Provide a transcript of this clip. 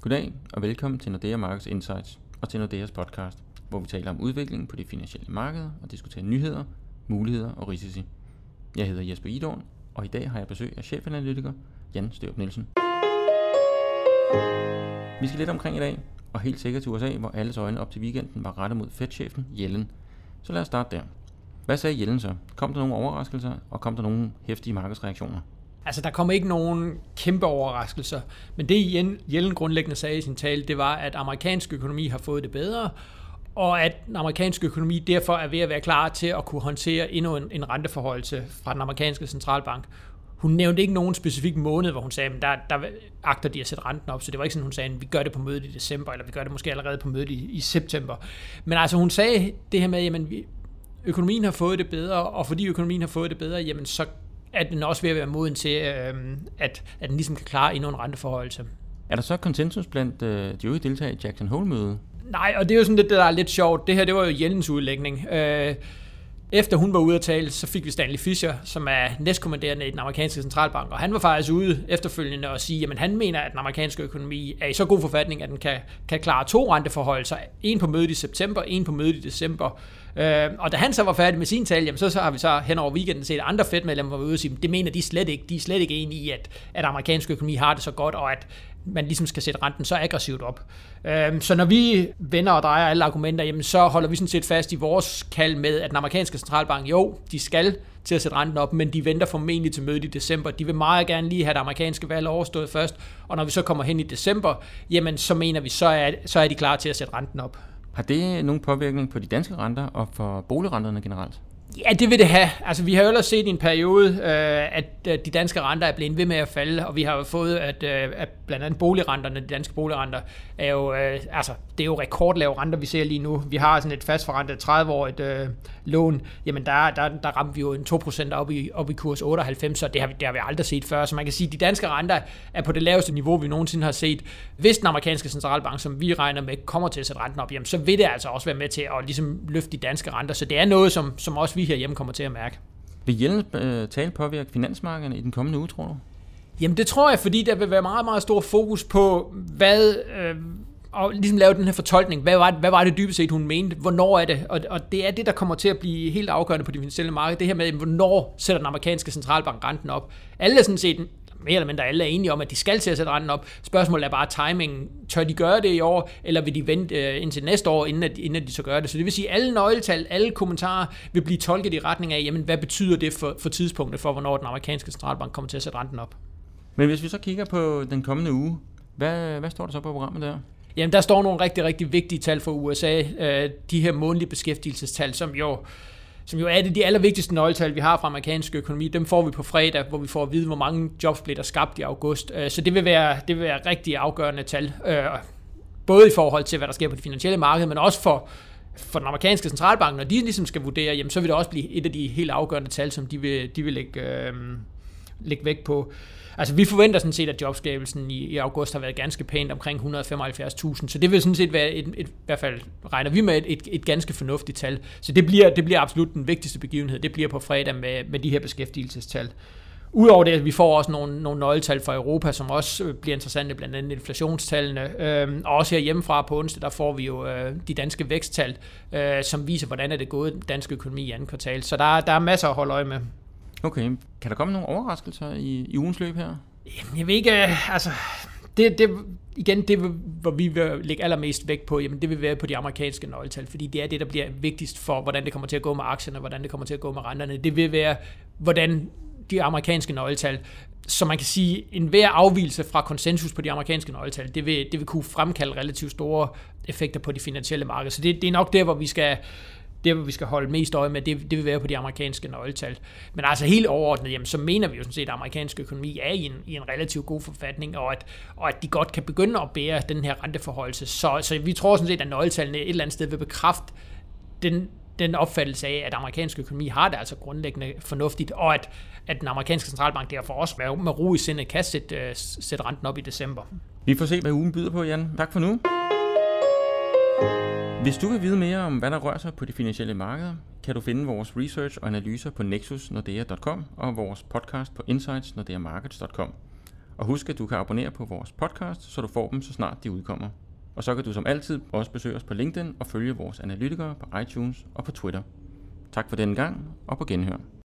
Goddag og velkommen til Nordea Markets Insights og til Nordeas podcast, hvor vi taler om udviklingen på de finansielle markeder og diskuterer nyheder, muligheder og risici. Jeg hedder Jesper Idorn, og i dag har jeg besøg af chefanalytiker Jan Størup Nielsen. Vi skal lidt omkring i dag, og helt sikkert til USA, hvor alles øjne op til weekenden var rettet mod Fed-chefen Yellen. Så lad os starte der. Hvad sagde Yellen så? Kom der nogle overraskelser, og kom der nogle hæftige markedsreaktioner? Altså, der kommer ikke nogen kæmpe overraskelser. Men det, Jellen grundlæggende sagde i sin tale, det var, at amerikansk økonomi har fået det bedre, og at den amerikanske økonomi derfor er ved at være klar til at kunne håndtere endnu en, en renteforholdelse fra den amerikanske centralbank. Hun nævnte ikke nogen specifik måned, hvor hun sagde, at der, der agter de at sætte renten op, så det var ikke sådan, hun sagde, at vi gør det på mødet i december, eller vi gør det måske allerede på mødet i, i september. Men altså, hun sagde det her med, at økonomien har fået det bedre, og fordi økonomien har fået det bedre, jamen så at den også at være moden til, øh, at, at den ligesom kan klare endnu en renteforholdelse. Er der så konsensus blandt øh, de øvrige deltagere i Jackson Hole-mødet? Nej, og det er jo sådan lidt, det der er lidt sjovt. Det her, det var jo Jellens udlægning. Øh, efter hun var ude at tale, så fik vi Stanley Fischer, som er næstkommanderende i den amerikanske centralbank, og han var faktisk ude efterfølgende og sige, at han mener, at den amerikanske økonomi er i så god forfatning, at den kan, kan klare to renteforhold, en på mødet i september, en på mødet i december. Øh, og da han så var færdig med sin tale, jamen, så, så har vi så hen over weekenden set andre Fed-medlemmer være ude og sige, det mener de slet ikke. De er slet ikke enige i, at, at amerikansk økonomi har det så godt, og at man ligesom skal sætte renten så aggressivt op. Øh, så når vi vender og drejer alle argumenter, jamen, så holder vi sådan set fast i vores kald med, at den amerikanske centralbank, jo, de skal til at sætte renten op, men de venter formentlig til mødet i december. De vil meget gerne lige have det amerikanske valg overstået først, og når vi så kommer hen i december, jamen så mener vi, så er, så er de klar til at sætte renten op. Har det nogen påvirkning på de danske renter og for boligrenterne generelt? Ja, det vil det have. Altså, vi har jo ellers set i en periode, øh, at de danske renter er blevet ved med at falde, og vi har jo fået, at, øh, at blandt andet boligrenterne, de danske boligrenter, er jo, øh, altså, det er jo rekordlave renter, vi ser lige nu. Vi har sådan et fastforrentet 30-årigt øh, lån, jamen der, der, der ramte vi jo en 2% op i, op i kurs 98, så det har, vi, det har vi aldrig set før. Så man kan sige, at de danske renter er på det laveste niveau, vi nogensinde har set. Hvis den amerikanske centralbank, som vi regner med, kommer til at sætte renten op, jamen, så vil det altså også være med til at ligesom, løfte de danske renter. Så det er noget, som, som også vi herhjemme kommer til at mærke. Vil Jellen øh, tale påvirke finansmarkederne i den kommende uge, tror du? Jamen det tror jeg, fordi der vil være meget, meget stor fokus på, hvad, øh, og ligesom lave den her fortolkning, hvad var, det, hvad var det dybest set, hun mente, hvornår er det, og, og det er det, der kommer til at blive helt afgørende på det finansielle marked, det her med, hvornår sætter den amerikanske centralbank renten op. Alle er sådan set mere eller mindre alle er enige om, at de skal til at sætte renten op. Spørgsmålet er bare timingen. Tør de gøre det i år, eller vil de vente øh, indtil næste år, inden, at, inden at de så gør det? Så det vil sige, at alle nøgletal, alle kommentarer vil blive tolket i retning af, jamen, hvad betyder det for, for tidspunktet for, hvornår den amerikanske centralbank kommer til at sætte renten op? Men hvis vi så kigger på den kommende uge, hvad, hvad står der så på programmet der? Jamen, der står nogle rigtig, rigtig vigtige tal for USA. Øh, de her månedlige beskæftigelsestal, som jo som jo er det de allervigtigste nøgletal, vi har fra amerikansk økonomi, dem får vi på fredag, hvor vi får at vide, hvor mange jobs bliver der skabt i august. Øh, så det vil være, det vil være rigtig afgørende tal, øh, både i forhold til, hvad der sker på det finansielle marked, men også for, for den amerikanske centralbank, når de ligesom skal vurdere, jamen, så vil det også blive et af de helt afgørende tal, som de vil, de vil lægge, øh, lægge vægt på. Altså, vi forventer sådan set, at jobskabelsen i, i august har været ganske pænt omkring 175.000, så det vil sådan set være, et, et, i hvert fald regner vi med et, et, et ganske fornuftigt tal. Så det bliver, det bliver absolut den vigtigste begivenhed, det bliver på fredag med, med de her beskæftigelsestal. Udover det, vi får også nogle, nogle nøgletal fra Europa, som også øh, bliver interessante, blandt andet inflationstallene. Øhm, og også her hjemmefra på onsdag, der får vi jo øh, de danske væksttal, øh, som viser, hvordan er det gået den danske økonomi i anden kvartal. Så der, der er masser at holde øje med. Okay, kan der komme nogle overraskelser i, i ugens løb her? Jamen, jeg ved ikke, øh, altså, det, det, igen, det hvor vi vil lægge allermest vægt på, jamen det vil være på de amerikanske nøgletal, fordi det er det, der bliver vigtigst for, hvordan det kommer til at gå med aktierne, hvordan det kommer til at gå med renterne. Det vil være, hvordan de amerikanske nøgletal, så man kan sige, en hver afvielse fra konsensus på de amerikanske nøgletal, det vil, det vil kunne fremkalde relativt store effekter på de finansielle markeder. Så det, det er nok der, hvor vi skal, det, vi skal holde mest øje med, det, det vil være på de amerikanske nøgletal. Men altså helt overordnet, jamen, så mener vi jo sådan set, at amerikansk økonomi er i en, i en relativt god forfatning, og at, og at de godt kan begynde at bære den her renteforholdelse. Så, så vi tror sådan set, at nøgletallene et eller andet sted vil bekræfte den, den opfattelse af, at amerikansk økonomi har det altså grundlæggende fornuftigt, og at, at den amerikanske centralbank derfor også med, med ro i sindet kan sætte, øh, sætte renten op i december. Vi får se, hvad ugen byder på, Jan. Tak for nu. Hvis du vil vide mere om, hvad der rører sig på de finansielle markeder, kan du finde vores research og analyser på nexusnordea.com og vores podcast på insightsnordeamarkets.com. Og husk, at du kan abonnere på vores podcast, så du får dem, så snart de udkommer. Og så kan du som altid også besøge os på LinkedIn og følge vores analytikere på iTunes og på Twitter. Tak for denne gang, og på genhør.